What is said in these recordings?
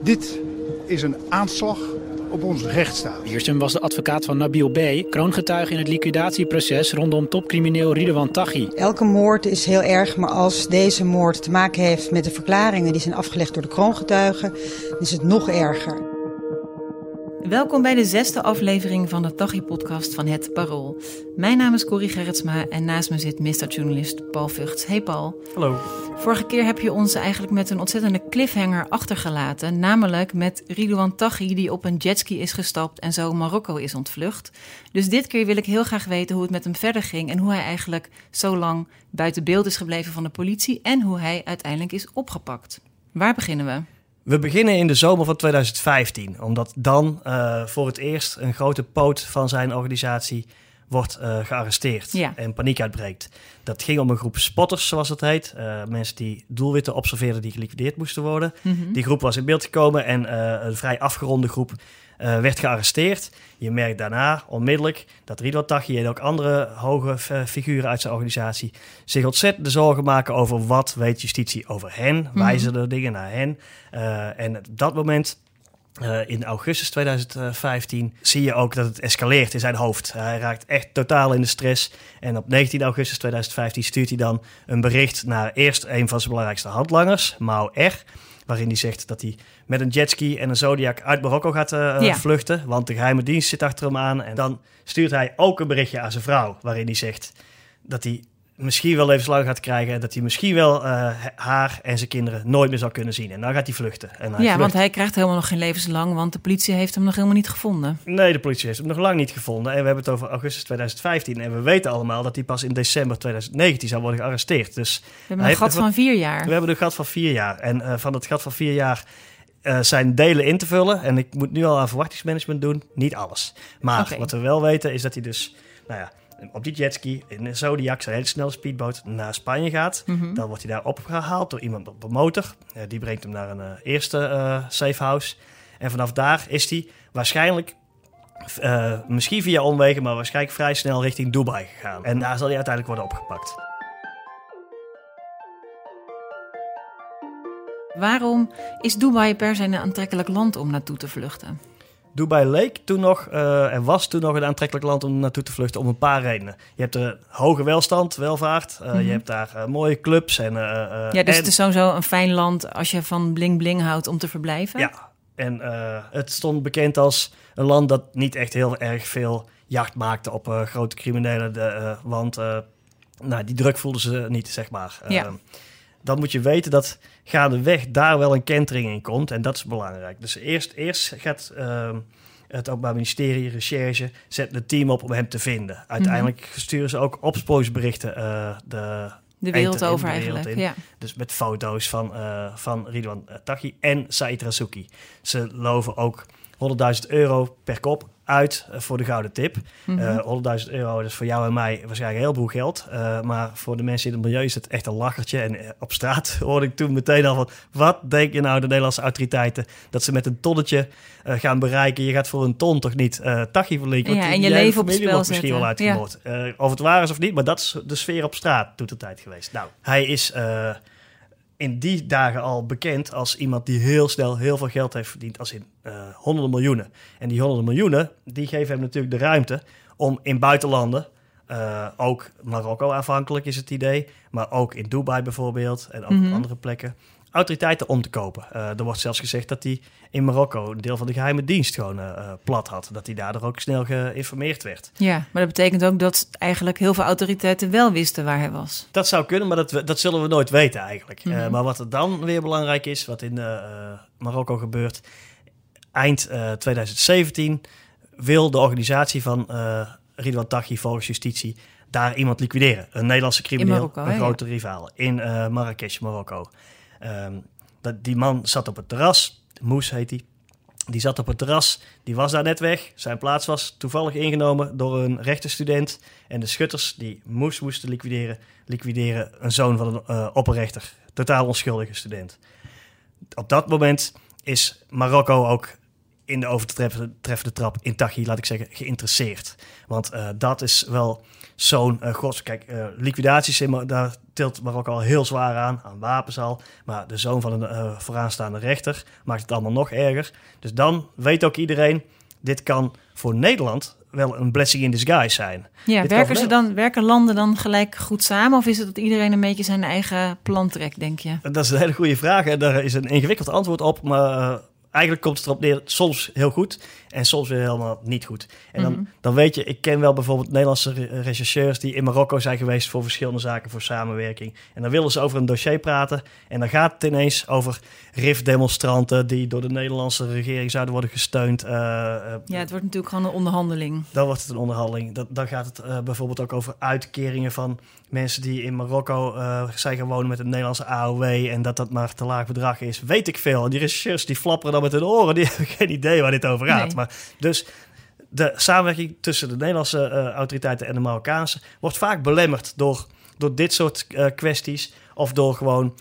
Dit is een aanslag op onze rechtsstaat. Wiersum was de advocaat van Nabil B., kroongetuige in het liquidatieproces rondom topcrimineel Ridwan Taghi. Elke moord is heel erg, maar als deze moord te maken heeft met de verklaringen die zijn afgelegd door de kroongetuigen, is het nog erger. Welkom bij de zesde aflevering van de Taghi-podcast van Het Parool. Mijn naam is Corrie Gerritsma en naast me zit Mr. Paul Vugts. Hey Paul. Hallo. Vorige keer heb je ons eigenlijk met een ontzettende cliffhanger achtergelaten. Namelijk met Ridouan Taghi die op een jetski is gestapt en zo Marokko is ontvlucht. Dus dit keer wil ik heel graag weten hoe het met hem verder ging... en hoe hij eigenlijk zo lang buiten beeld is gebleven van de politie... en hoe hij uiteindelijk is opgepakt. Waar beginnen we? We beginnen in de zomer van 2015, omdat dan uh, voor het eerst een grote poot van zijn organisatie wordt uh, gearresteerd ja. en paniek uitbreekt. Dat ging om een groep spotters, zoals het heet. Uh, mensen die doelwitten observeerden die geliquideerd moesten worden. Mm -hmm. Die groep was in beeld gekomen en een vrij afgeronde groep werd gearresteerd. Je merkt daarna onmiddellijk dat Ridwan Taghi en ook andere hoge figuren uit zijn organisatie zich ontzettend zorgen maken over wat weet justitie over hen. Mm Wijzen er dingen naar hen. Uh, en op dat moment uh, in augustus 2015 zie je ook dat het escaleert in zijn hoofd. Hij raakt echt totaal in de stress. En op 19 augustus 2015 stuurt hij dan een bericht naar eerst een van zijn belangrijkste handlangers, Mao R. Waarin hij zegt dat hij met een jetski en een Zodiac uit Marokko gaat uh, ja. vluchten. Want de geheime dienst zit achter hem aan. En dan stuurt hij ook een berichtje aan zijn vrouw. Waarin hij zegt dat hij misschien wel levenslang gaat krijgen. Dat hij misschien wel uh, haar en zijn kinderen nooit meer zou kunnen zien. En dan gaat hij vluchten. En hij ja, vlucht. want hij krijgt helemaal nog geen levenslang, want de politie heeft hem nog helemaal niet gevonden. Nee, de politie heeft hem nog lang niet gevonden. En we hebben het over augustus 2015. En we weten allemaal dat hij pas in december 2019 zou worden gearresteerd. Dus we hebben een gat van vier jaar. We hebben een gat van vier jaar. En uh, van het gat van vier jaar uh, zijn delen in te vullen. En ik moet nu al aan verwachtingsmanagement doen. Niet alles. Maar okay. wat we wel weten is dat hij dus... Nou ja, op die jetski in een Zodiac, zijn hele snelle speedboot, naar Spanje gaat. Mhm. Mm -hmm. Dan wordt hij daar opgehaald door iemand op een motor. Uh, die brengt hem naar een uh, eerste uh, safe house. En vanaf daar is hij waarschijnlijk, uh, misschien via omwegen, maar waarschijnlijk vrij snel richting Dubai gegaan. En daar zal hij uiteindelijk worden opgepakt. Waarom is Dubai per se een aantrekkelijk land om naartoe te vluchten? Dubai leek toen nog uh, en was toen nog een aantrekkelijk land om naartoe te vluchten om een paar redenen. Je hebt er hoge welstand, welvaart. Uh, mm -hmm. Je hebt daar uh, mooie clubs. En, ja, dus en... het is sowieso een fijn land als je van bling bling houdt om te verblijven. Ja, en het stond bekend als een land dat niet echt heel erg veel jacht maakte op grote criminelen. De, want nou, die druk voelden ze niet, zeg maar. Ja. Dan moet je weten dat gaandeweg daar wel een kentering in komt. En dat is belangrijk. Dus eerst, eerst gaat uh, het Openbaar Ministerie, recherche, zet een team op om hem te vinden. Uiteindelijk mm -hmm. sturen ze ook opsporingsberichten uh, de, de wereld over de wereld eigenlijk. In. Ja. Dus met foto's van, uh, van Ridwan Taghi en Said Razouki. Ze loven ook 100.000 euro per kop uit uh, voor de gouden tip. Mm -hmm. uh, 100.000 euro is voor jou en mij waarschijnlijk heel veel geld. Uh, maar voor de mensen in het milieu is het echt een lachertje. En eh, op straat hoorde ik toen meteen al van... wat denk je nou de Nederlandse autoriteiten... dat ze met een tonnetje gaan bereiken. Je gaat voor een ton toch niet uh, verlinken. Ja, en je leven op het spel misschien wel uitgemoord. Ja. Of het waar is of niet, maar dat is de sfeer op straat toen de tijd geweest. Nou, hij is in die dagen al bekend als iemand die heel snel heel veel geld heeft verdiend, als in uh, honderden miljoenen. En die honderden miljoenen, die geven hem natuurlijk de ruimte om in buitenlanden, uh, ook Marokko aanvankelijk is het idee, maar ook in Dubai bijvoorbeeld en ook Mhm. mm -hmm. andere plekken, autoriteiten om te kopen. Uh, er wordt zelfs gezegd dat hij in Marokko een deel van de geheime dienst gewoon uh, plat had. Dat hij daardoor ook snel geïnformeerd werd. Ja, maar dat betekent ook dat eigenlijk heel veel autoriteiten wel wisten waar hij was. Dat zou kunnen, maar dat, dat zullen we nooit weten eigenlijk. Mm -hmm. uh, maar wat er dan weer belangrijk is, wat in Marokko gebeurt, eind 2017 wil de organisatie van Ridwan Taghi volgens justitie daar iemand liquideren. Een Nederlandse crimineel, Marokko, een grote ja. rivaal, in Marrakesh, Marokko. Um, dat, die man zat op het terras, Moes heet hij. Die zat op het terras, die was daar net weg. Zijn plaats was toevallig ingenomen door een rechtenstudent. En de schutters die Moes moesten liquideren, liquideren een zoon van een uh, opperrechter. Totaal onschuldige student. Op dat moment is Marokko ook in de overtreffende trap in Tachi, laat ik zeggen, geïnteresseerd. Want uh, dat is wel zo'n uh, gods. Kijk, uh, liquidaties, daar tilt Marokko al heel zwaar aan, aan wapens al. Maar de zoon van een vooraanstaande rechter maakt het allemaal nog erger. Dus dan weet ook iedereen, dit kan voor Nederland wel een blessing in disguise zijn. Ja, werken, ze dan, werken landen dan gelijk goed samen? Of is het dat iedereen een beetje zijn eigen plan trekt, denk je? Dat is een hele goede vraag. En daar is een ingewikkeld antwoord op. Maar eigenlijk komt het erop neer, soms heel goed en soms weer helemaal niet goed. En dan, mhm. dan weet je, ik ken wel bijvoorbeeld Nederlandse rechercheurs die in Marokko zijn geweest voor verschillende zaken, voor samenwerking. En dan willen ze over een dossier praten en dan gaat het ineens over RIF-demonstranten die door de Nederlandse regering zouden worden gesteund. Uh, ja, het wordt natuurlijk gewoon een onderhandeling. Dan wordt het een onderhandeling. Dat, dan gaat het uh, bijvoorbeeld ook over uitkeringen van mensen die in Marokko uh, zijn gaan wonen met een Nederlandse AOW en dat dat maar te laag bedrag is. Weet ik veel. Die rechercheurs die flapperen dan met hun oren, die hebben geen idee waar dit over gaat. Maar dus de samenwerking tussen de Nederlandse uh, autoriteiten en de Marokkaanse wordt vaak belemmerd door, door dit soort uh, kwesties. Of door gewoon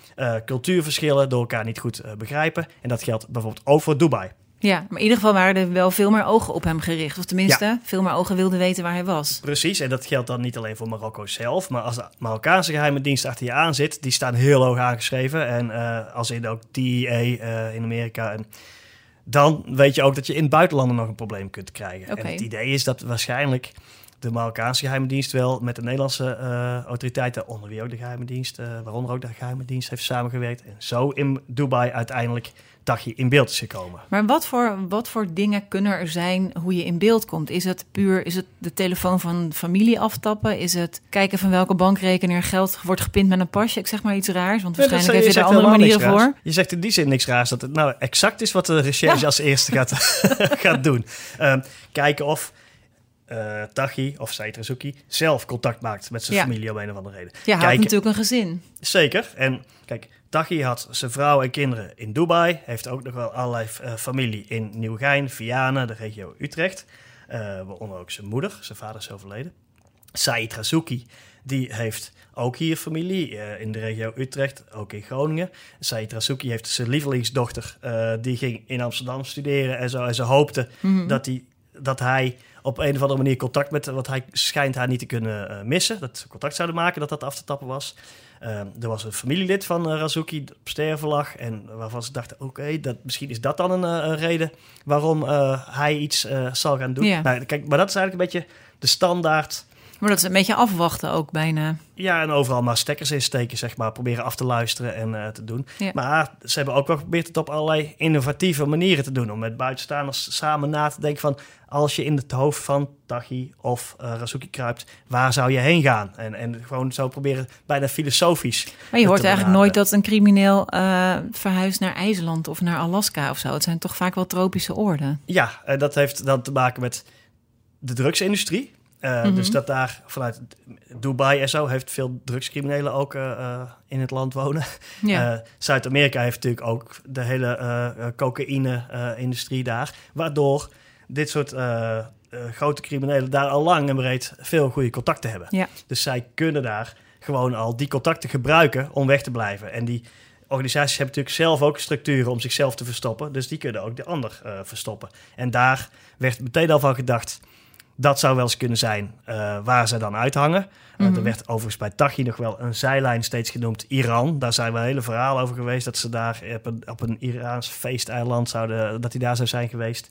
cultuurverschillen, door elkaar niet goed begrijpen. En dat geldt bijvoorbeeld ook voor Dubai. Ja, maar in ieder geval waren er wel veel meer ogen op hem gericht. Of tenminste, veel meer ogen wilden weten waar hij was. Precies, en dat geldt dan niet alleen voor Marokko zelf. Maar als de Marokkaanse geheime dienst achter je aan zit, die staan heel hoog aangeschreven. En uh, als in ook DEA uh, in Amerika. En dan weet je ook dat je in buitenlanden nog een probleem kunt krijgen. En het idee is dat waarschijnlijk de Marokkaanse geheime dienst wel met de Nederlandse uh, autoriteiten, onder wie ook de geheime dienst, uh, waaronder ook de geheime dienst heeft samengewerkt. En zo in Dubai uiteindelijk dagje in beeld is gekomen. Maar wat voor, wat voor dingen kunnen er zijn hoe je in beeld komt? Is het puur is het de telefoon van familie aftappen? Is het kijken van welke bankrekening er geld wordt gepind met een pasje? Ik zeg maar iets raars, want waarschijnlijk nee, heb je er andere manieren voor. Je zegt in die zin niks raars dat het nou exact is wat de recherche als eerste gaat, gaat doen. Um, kijken of uh, Tachi of Saitrazuki zelf contact maakt met zijn familie om een of andere reden. Ja, hij heeft natuurlijk een gezin. Zeker. En kijk, Tachi had zijn vrouw en kinderen in Dubai. Heeft ook nog wel allerlei uh, familie in Nieuwegein, Vianen, de regio Utrecht. Uh, waaronder ook zijn moeder. Zijn vader is overleden. Said Razuki, die heeft ook hier familie uh, in de regio Utrecht, ook in Groningen. Said Razuki heeft zijn lievelingsdochter, die ging in Amsterdam studeren en zo. En ze hoopte mm dat, die, dat hij op een of andere manier contact met, wat hij schijnt haar niet te kunnen uh, missen. Dat ze contact zouden maken, dat dat af te tappen was. Uh, er was een familielid van uh, Razuki op sterven lag. En waarvan ze dachten, oké, dat misschien is dat dan een, een reden waarom hij iets zal gaan doen. Ja. Nou, kijk, maar dat is eigenlijk een beetje de standaard maar dat is een beetje afwachten ook bijna. Ja, en overal maar stekkers insteken, zeg maar. Proberen af te luisteren en uh, te doen. Maar ze hebben ook wel geprobeerd het op allerlei innovatieve manieren te doen. Om met buitenstaanders samen na te denken van... als je in het hoofd van Tachi of uh, Razuki kruipt, waar zou je heen gaan? En, en gewoon zo proberen bijna filosofisch. Maar je hoort eigenlijk nooit dat een crimineel uh, verhuist naar IJsland of naar Alaska of zo. Het zijn toch vaak wel tropische oorden. Ja, en dat heeft dan te maken met de drugsindustrie. Uh, mm Dus dat daar vanuit Dubai en zo heeft veel drugscriminelen ook uh, in het land wonen. Ja. Zuid-Amerika heeft natuurlijk ook de hele cocaïne-industrie daar. Waardoor dit soort grote criminelen daar al lang en breed veel goede contacten hebben. Ja. Dus zij kunnen daar gewoon al die contacten gebruiken om weg te blijven. En die organisaties hebben natuurlijk zelf ook structuren om zichzelf te verstoppen. Dus die kunnen ook de ander verstoppen. En daar werd meteen al van gedacht dat zou wel eens kunnen zijn uh, waar ze dan uithangen. Uh, er werd overigens bij Tachi nog wel een zijlijn steeds genoemd Iran. Daar zijn wel hele verhalen over geweest dat ze daar op een, op een Iraans feesteiland zouden, dat hij daar zou zijn geweest.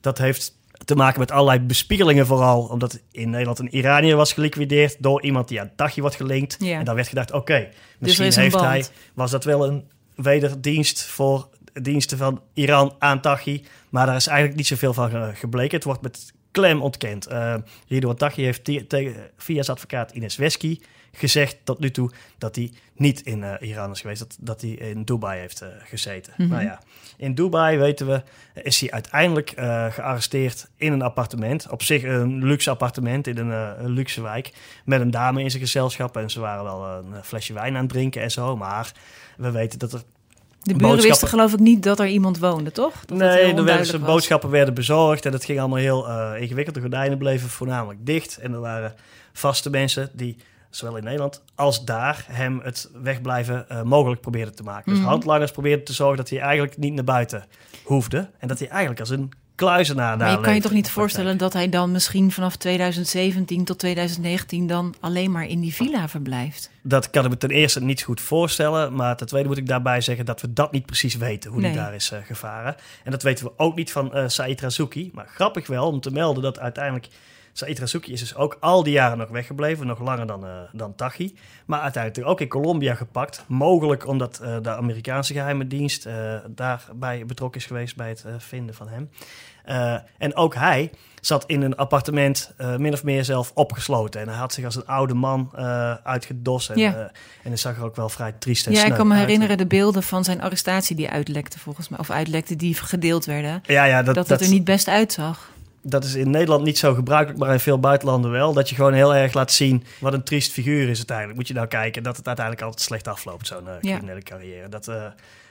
Dat heeft te maken met allerlei bespiegelingen vooral, omdat in Nederland een Iranier was geliquideerd door iemand die aan Tachi wordt gelinkt. Ja. En dan werd gedacht, oké, okay, dus misschien heeft hij, was dat wel een wederdienst voor diensten van Iran aan Tachi. Maar daar is eigenlijk niet zoveel van gebleken. Het wordt met klem ontkend. Uh, Ridouan Taghi heeft tegen via zijn advocaat Ines Wesky gezegd tot nu toe dat hij niet in uh, Iran is geweest, dat, dat hij in Dubai heeft uh, gezeten. Mm Nou ja, in Dubai weten we, is hij uiteindelijk uh, gearresteerd in een appartement. Op zich een luxe appartement in een, een, luxe wijk. Met een dame in zijn gezelschap. En ze waren wel een flesje wijn aan het drinken en zo. Maar we weten dat er de buren wisten geloof ik niet dat er iemand woonde, toch? Dat nee, er werden, zijn boodschappen werden bezorgd en het ging allemaal heel uh, ingewikkeld. De gordijnen bleven voornamelijk dicht en er waren vaste mensen die zowel in Nederland als daar, hem het wegblijven uh, mogelijk probeerde te maken. Dus Mhm. handlangers probeerden te zorgen dat hij eigenlijk niet naar buiten hoefde. En dat hij eigenlijk als een kluizenaar daar Maar je kan je toch niet voorstellen dat hij dan misschien vanaf 2017 tot 2019 dan alleen maar in die villa verblijft? Dat kan ik me ten eerste niet goed voorstellen. Maar ten tweede moet ik daarbij zeggen dat we dat niet precies weten, hoe Nee. die daar is eh, gevaren. En dat weten we ook niet van eh Said Razuki. Maar grappig wel om te melden dat uiteindelijk... Said Razuki is dus ook al die jaren nog weggebleven. Nog langer dan, eh dan Tachi. Maar uiteindelijk ook in Colombia gepakt. Mogelijk omdat eh, de Amerikaanse geheime dienst eh, daarbij betrokken is geweest bij het vinden van hem. En ook hij zat in een appartement min of meer zelf opgesloten. En hij had zich als een oude man uitgedost. En, Ja. en hij zag er ook wel vrij triest en Ja, ik kan me uit. herinneren de beelden van zijn arrestatie die uitlekte volgens mij. Of uitlekte die gedeeld werden. Ja, ja, dat, Dat, dat, het er niet best uitzag. Dat is in Nederland niet zo gebruikelijk, maar in veel buitenlanden wel. Dat je gewoon heel erg laat zien wat een triest figuur is uiteindelijk. Moet je nou kijken dat het uiteindelijk altijd slecht afloopt, zo'n Ja. criminele carrière. Dat, eh,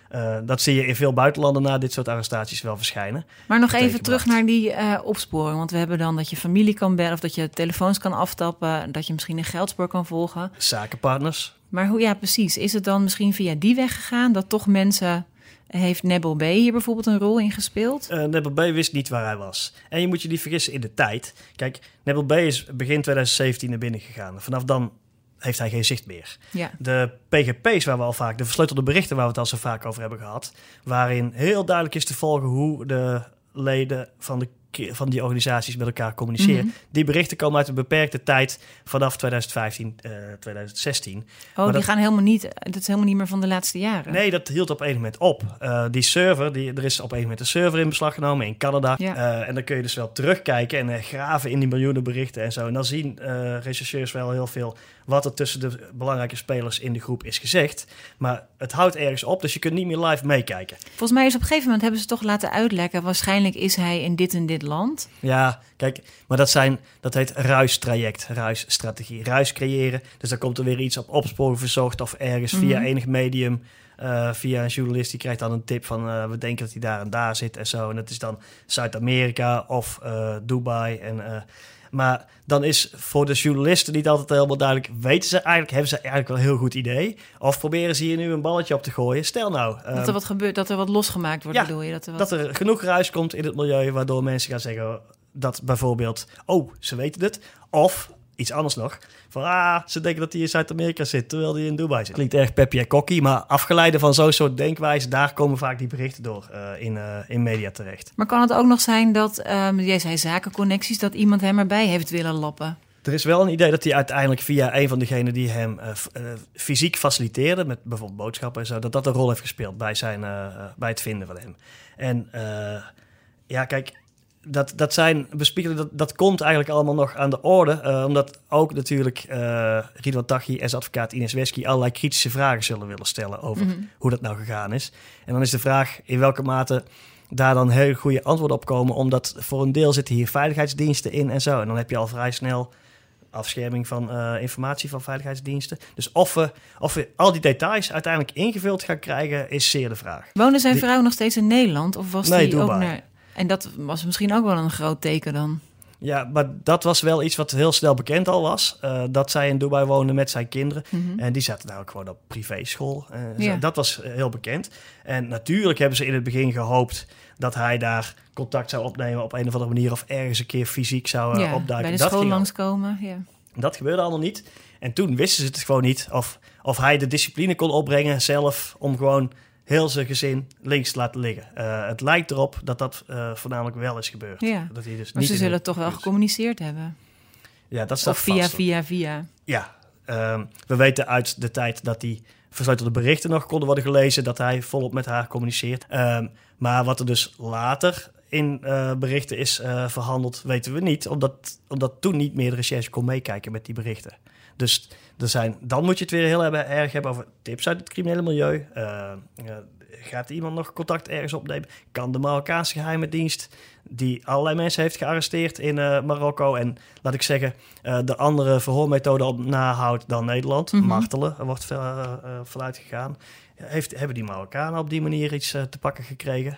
eh, dat zie je in veel buitenlanden na dit soort arrestaties wel verschijnen. Maar nog even terug naar die opsporing. Want we hebben dan dat je familie kan bellen of dat je telefoons kan aftappen. Dat je misschien een geldspoor kan volgen. Zakenpartners. Maar hoe, ja, precies. Is het dan misschien via die weg gegaan dat toch mensen. Heeft Nebel B hier bijvoorbeeld een rol in gespeeld? Eh Nebel B wist niet waar hij was. En je moet je niet vergissen in de tijd. Kijk, Nebel B is begin 2017 naar binnen gegaan. Vanaf dan heeft hij geen zicht meer. Ja. De PGP's, waar we al vaak, de versleutelde berichten waar we het al zo vaak over hebben gehad, waarin heel duidelijk is te volgen hoe de leden van, de, van die organisaties met elkaar communiceren. Mhm. Die berichten komen uit een beperkte tijd vanaf 2015, eh 2016. Oh, Maar die dat- gaan helemaal niet. Dat is helemaal niet meer van de laatste jaren. Nee, dat hield op een moment op. Eh, die server, die, er is op een moment een server in beslag genomen in Canada. Ja. Eh, en dan kun je dus wel terugkijken en eh, graven in die miljoenen berichten en zo. En dan zien rechercheurs wel heel veel wat er tussen de belangrijke spelers in de groep is gezegd. Maar het houdt ergens op, dus je kunt niet meer live meekijken. Volgens mij is op een gegeven moment hebben ze toch laten uitlekken. Waarschijnlijk is hij in dit en dit land. Ja, kijk, maar dat, zijn, dat heet ruistraject, ruisstrategie. Ruis creëren, dus dan komt er weer iets op opsporing verzocht of ergens via Mhm. enig medium, eh, via een journalist, die krijgt dan een tip van eh, we denken dat hij daar en daar zit en zo. En dat is dan Zuid-Amerika of eh, Dubai. En, maar dan is voor de journalisten niet altijd helemaal duidelijk, weten ze eigenlijk, hebben ze eigenlijk wel een heel goed idee? Of proberen ze hier nu een balletje op te gooien? Stel nou... dat ehm, er wat gebeurt, dat er wat losgemaakt wordt, ja, bedoel je? Dat er wat... dat er genoeg ruis komt in het milieu waardoor mensen gaan zeggen dat bijvoorbeeld, oh, ze weten het. Of iets anders nog, van ah, ze denken dat hij in Zuid-Amerika zit terwijl hij in Dubai zit. Klinkt erg peppy en kokkie, maar afgeleide van zo'n soort denkwijze, daar komen vaak die berichten door eh, in, eh, in media terecht. Maar kan het ook nog zijn dat, ehm, jij zei zakenconnecties, dat iemand hem erbij heeft willen lappen? Er is wel een idee dat hij uiteindelijk via een van degenen die hem eh, f- fysiek faciliteerde, met bijvoorbeeld boodschappen en zo, dat dat een rol heeft gespeeld bij, zijn, bij het vinden van hem. En eh, ja, kijk, dat, dat zijn bespiegelingen, dat, dat komt eigenlijk allemaal nog aan de orde, eh, omdat ook natuurlijk eh Ridwan Taghi en zijn advocaat Ines Wesky allerlei kritische vragen zullen willen stellen over Mhm. hoe dat nou gegaan is. En dan is de vraag in welke mate daar dan heel goede antwoorden op komen, omdat voor een deel zitten hier veiligheidsdiensten in en zo. En dan heb je al vrij snel afscherming van eh, informatie van veiligheidsdiensten. Dus of we, of we al die details uiteindelijk ingevuld gaan krijgen, is zeer de vraag. Woonde zijn Die- vrouw nog steeds in Nederland? Of was Nee, die ook Dubai. naar... En dat was misschien ook wel een groot teken dan. Ja, maar dat was wel iets wat heel snel bekend al was. eh, dat zij in Dubai woonde met zijn kinderen. Mhm. En die zaten daar ook gewoon op privéschool. zo. Ja. Dat was eh, heel bekend. En natuurlijk hebben ze in het begin gehoopt dat hij daar contact zou opnemen op een of andere manier. Of ergens een keer fysiek zou ja, opduiken. bij de dat, school langskomen. Ja. dat gebeurde allemaal niet. En toen wisten ze het gewoon niet. Of, of hij de discipline kon opbrengen zelf om gewoon heel zijn gezin links laten liggen. Eh, het lijkt erop dat dat eh, voornamelijk wel is gebeurd. Ja. Dat hij dus Maar niet ze zullen toch wel gecommuniceerd hebben. Ja, dat staat Of via, vast. via, via. Ja, ehm, we weten uit de tijd dat die versleutelde berichten nog konden worden gelezen, dat hij volop met haar communiceert. Ehm, maar wat er dus later in eh, berichten is verhandeld, weten we niet, omdat, omdat toen niet meer de recherche kon meekijken met die berichten. Dus er zijn, dan moet je het weer heel hebben- erg hebben over tips uit het criminele milieu. Eh, eh, gaat iemand nog contact ergens opnemen? Kan de Marokkaanse geheime dienst, die allerlei mensen heeft gearresteerd in eh, Marokko en laat ik zeggen, de andere verhoormethode op nahoudt dan Nederland, Mhm. martelen, er wordt vanuit gegaan. Heeft, hebben die Marokkanen op die manier iets te pakken gekregen?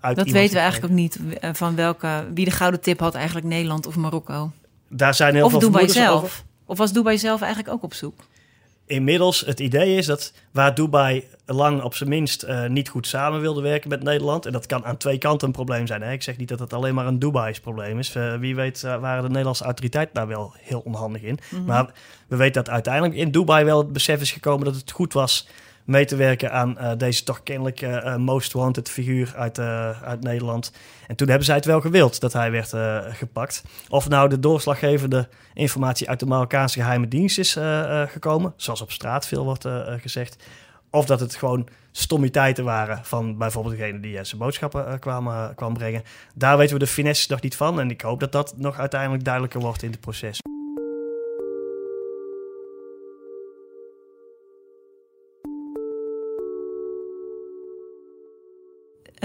uit Dat weten we gekregen? eigenlijk ook niet. Van welke, wie de gouden tip had eigenlijk Nederland of Marokko. Daar zijn heel Of veel doen wij vermoedens zelf. over. Of was Dubai zelf eigenlijk ook op zoek? Inmiddels, het idee is dat waar Dubai lang op zijn minst uh, niet goed samen wilde werken met Nederland. En dat kan aan twee kanten een probleem zijn. Hè? Ik zeg niet dat het alleen maar een Dubai's probleem is. Uh, wie weet uh, waren de Nederlandse autoriteiten daar wel heel onhandig in. Mm -hmm. Maar we weten dat uiteindelijk in Dubai wel het besef is gekomen dat het goed was mee te werken aan uh, deze toch kennelijk uh, most wanted figuur uit, uit Nederland. En toen hebben zij het wel gewild dat hij werd gepakt. Of nou de doorslaggevende informatie uit de Marokkaanse geheime dienst is gekomen, zoals op straat veel wordt gezegd. Of dat het gewoon stommiteiten waren van bijvoorbeeld degene die zijn boodschappen kwamen, kwam brengen. Daar weten we de finesse nog niet van. En ik hoop dat dat nog uiteindelijk duidelijker wordt in het proces.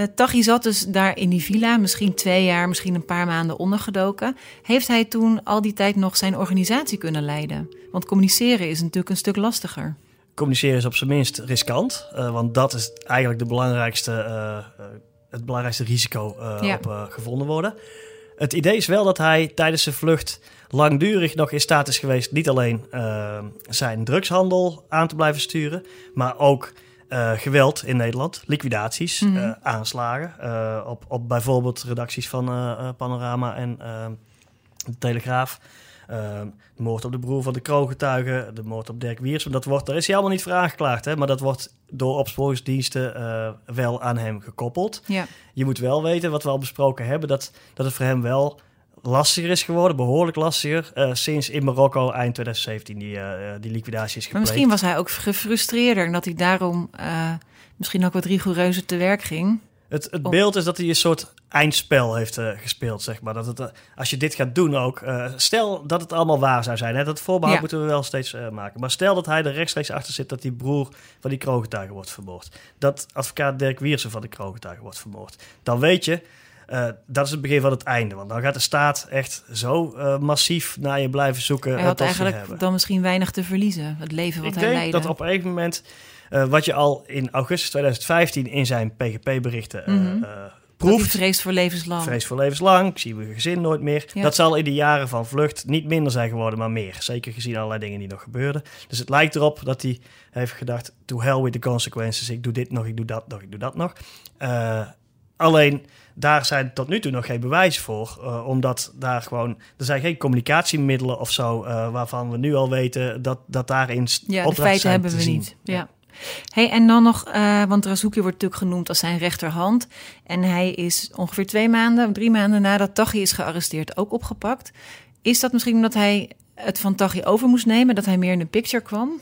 Uh, Taghi zat dus daar in die villa, misschien twee jaar, misschien een paar maanden ondergedoken. Heeft hij toen al die tijd nog zijn organisatie kunnen leiden? Want communiceren is natuurlijk een stuk lastiger. Communiceren is op zijn minst riskant, uh, want dat is eigenlijk de belangrijkste, uh, het belangrijkste risico ja. op gevonden worden. Het idee is wel dat hij tijdens zijn vlucht langdurig nog in staat is geweest niet alleen zijn drugshandel aan te blijven sturen, maar ook uh, geweld in Nederland, liquidaties, mm -hmm. uh, aanslagen uh, op, op bijvoorbeeld redacties van Panorama en de Telegraaf. de moord op de broer van de kroongetuigen, de moord op Dirk Wiersum. Dat wordt, daar is hij allemaal niet voor aangeklaagd, hè, maar dat wordt door opsporingsdiensten wel aan hem gekoppeld. Ja. Je moet wel weten, wat we al besproken hebben, dat, dat het voor hem wel lastiger is geworden, behoorlijk lastiger, uh, sinds in Marokko eind 2017 die, uh, die liquidatie is gepleegd. Maar misschien was hij ook gefrustreerder en dat hij daarom uh, misschien ook wat rigoureuzer te werk ging. Het, het beeld is dat hij een soort eindspel heeft gespeeld, zeg maar. Dat het, als je dit gaat doen ook, stel dat het allemaal waar zou zijn, hè, dat voorbehoud ja. moeten we wel steeds maken. Maar stel dat hij er rechtstreeks achter zit dat die broer van die kroongetuigen wordt vermoord. Dat advocaat Dirk Wiersen van de kroongetuigen wordt vermoord. Dan weet je, uh, dat is het begin van het einde. Want dan gaat de staat echt zo uh, massief naar je blijven zoeken. Hij had eigenlijk dan misschien weinig te verliezen. Het leven wat Ik hij denk leidde. dat op een gegeven moment... Uh, wat je al in augustus 2015 in zijn PGP-berichten mm -hmm. proeft... vrees voor levenslang. Vrees voor levenslang. Ik zie mijn gezin nooit meer. Ja. Dat zal in de jaren van vlucht niet minder zijn geworden, maar meer. Zeker gezien allerlei dingen die nog gebeurden. Dus het lijkt erop dat hij heeft gedacht... To hell with the consequences. Ik doe dit nog, ik doe dat nog, ik doe dat nog. Alleen daar zijn tot nu toe nog geen bewijs voor. Uh, omdat daar gewoon. Er zijn geen communicatiemiddelen of zo. Uh, waarvan we nu al weten dat, dat daarin. Ja, de feiten hebben we zien. niet. Ja. ja. Hey, en dan nog, uh, want Razouki wordt natuurlijk genoemd als zijn rechterhand. En hij is ongeveer twee maanden, drie maanden nadat Taghi is gearresteerd ook opgepakt. Is dat misschien omdat hij het van Taghi over moest nemen, dat hij meer in de picture kwam?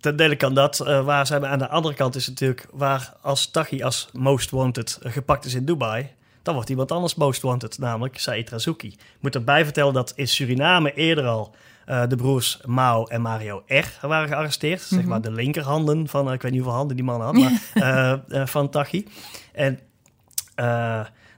Ten dele kan dat. Uh, waar zijn we aan de andere kant is natuurlijk waar als Taghi als most wanted uh, gepakt is in Dubai, dan wordt iemand anders most wanted, namelijk Said Razouki. Ik moet erbij vertellen dat in Suriname eerder al uh, de broers Mao en Mario R waren gearresteerd. Mm -hmm. Zeg maar de linkerhanden van, ik weet niet hoeveel handen die man had, maar van Taghi. En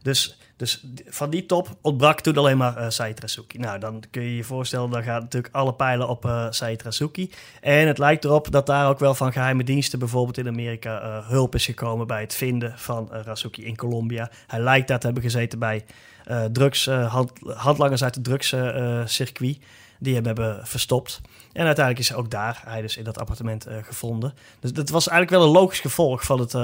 dus dus van die top ontbrak toen alleen maar uh, Said Razouki. Nou, dan kun je je voorstellen, dan gaan natuurlijk alle pijlen op uh, Said Razouki. En het lijkt erop dat daar ook wel van geheime diensten, bijvoorbeeld in Amerika, uh, hulp is gekomen bij het vinden van uh, Razouki in Colombia. Hij lijkt daar te hebben gezeten bij drugs, hand, handlangers uit het drugscircuit. die hem hebben verstopt. En uiteindelijk is ook daar hij dus in dat appartement gevonden. Dus dat was eigenlijk wel een logisch gevolg van het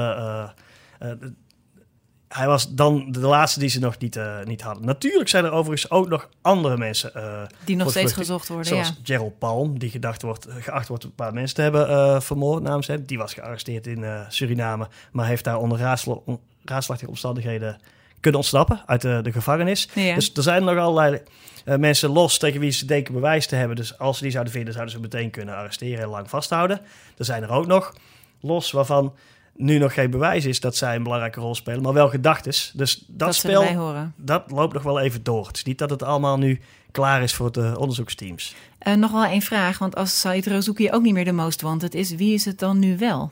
hij was dan de laatste die ze nog niet, uh, niet hadden. Natuurlijk zijn er overigens ook nog andere mensen... Uh, die nog steeds gezocht worden, Zoals ja. Gerald Palm, die gedacht wordt, geacht wordt een paar mensen te hebben uh, vermoord namens hem. Die was gearresteerd in Suriname, maar heeft daar onder raadslachtige omstandigheden kunnen ontsnappen uit de, de gevangenis. Ja. Dus er zijn nog allerlei mensen los tegen wie ze denken bewijs te hebben. Dus als ze die zouden vinden, zouden ze meteen kunnen arresteren en lang vasthouden. Er zijn er ook nog los waarvan nu nog geen bewijs is dat zij een belangrijke rol spelen, maar wel gedachtes. Dus dat, dat spel, dat loopt nog wel even door. Het is niet dat het allemaal nu klaar is voor de onderzoeksteams. Uh, nog wel één vraag, want als Said Razouki ook niet meer de most wanted is, wie is het dan nu wel?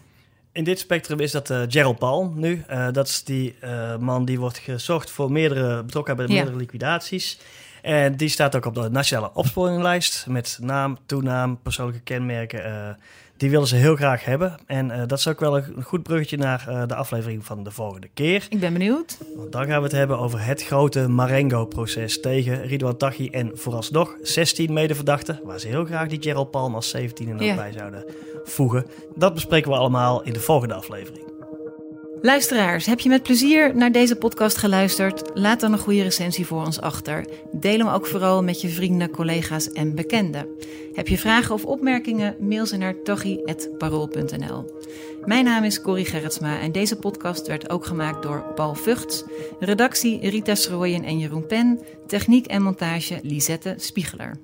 In dit spectrum is dat uh, Gerald Paul nu. Uh, dat is die man die wordt gezocht voor meerdere betrokken bij meerdere liquidaties. En die staat ook op de nationale opsporinglijst met naam, toenaam, persoonlijke kenmerken. Die willen ze heel graag hebben. En uh, dat is ook wel een goed bruggetje naar uh, de aflevering van de volgende keer. Ik ben benieuwd. Want dan gaan we het hebben over het grote Marengo-proces tegen Ridwan Taghi en vooralsnog 16 medeverdachten. Waar ze heel graag die Gerald Palm als 17 er ja. bij zouden voegen. Dat bespreken we allemaal in de volgende aflevering. Luisteraars, heb je met plezier naar deze podcast geluisterd? Laat dan een goede recensie voor ons achter. Deel hem ook vooral met je vrienden, collega's en bekenden. Heb je vragen of opmerkingen? Mail ze naar toggi.parool.nl. Mijn naam is Corrie Gerritsma en deze podcast werd ook gemaakt door Paul Vugts. Redactie Rita Strooien en Jeroen Pen. Techniek en montage Lisette Spiegeler.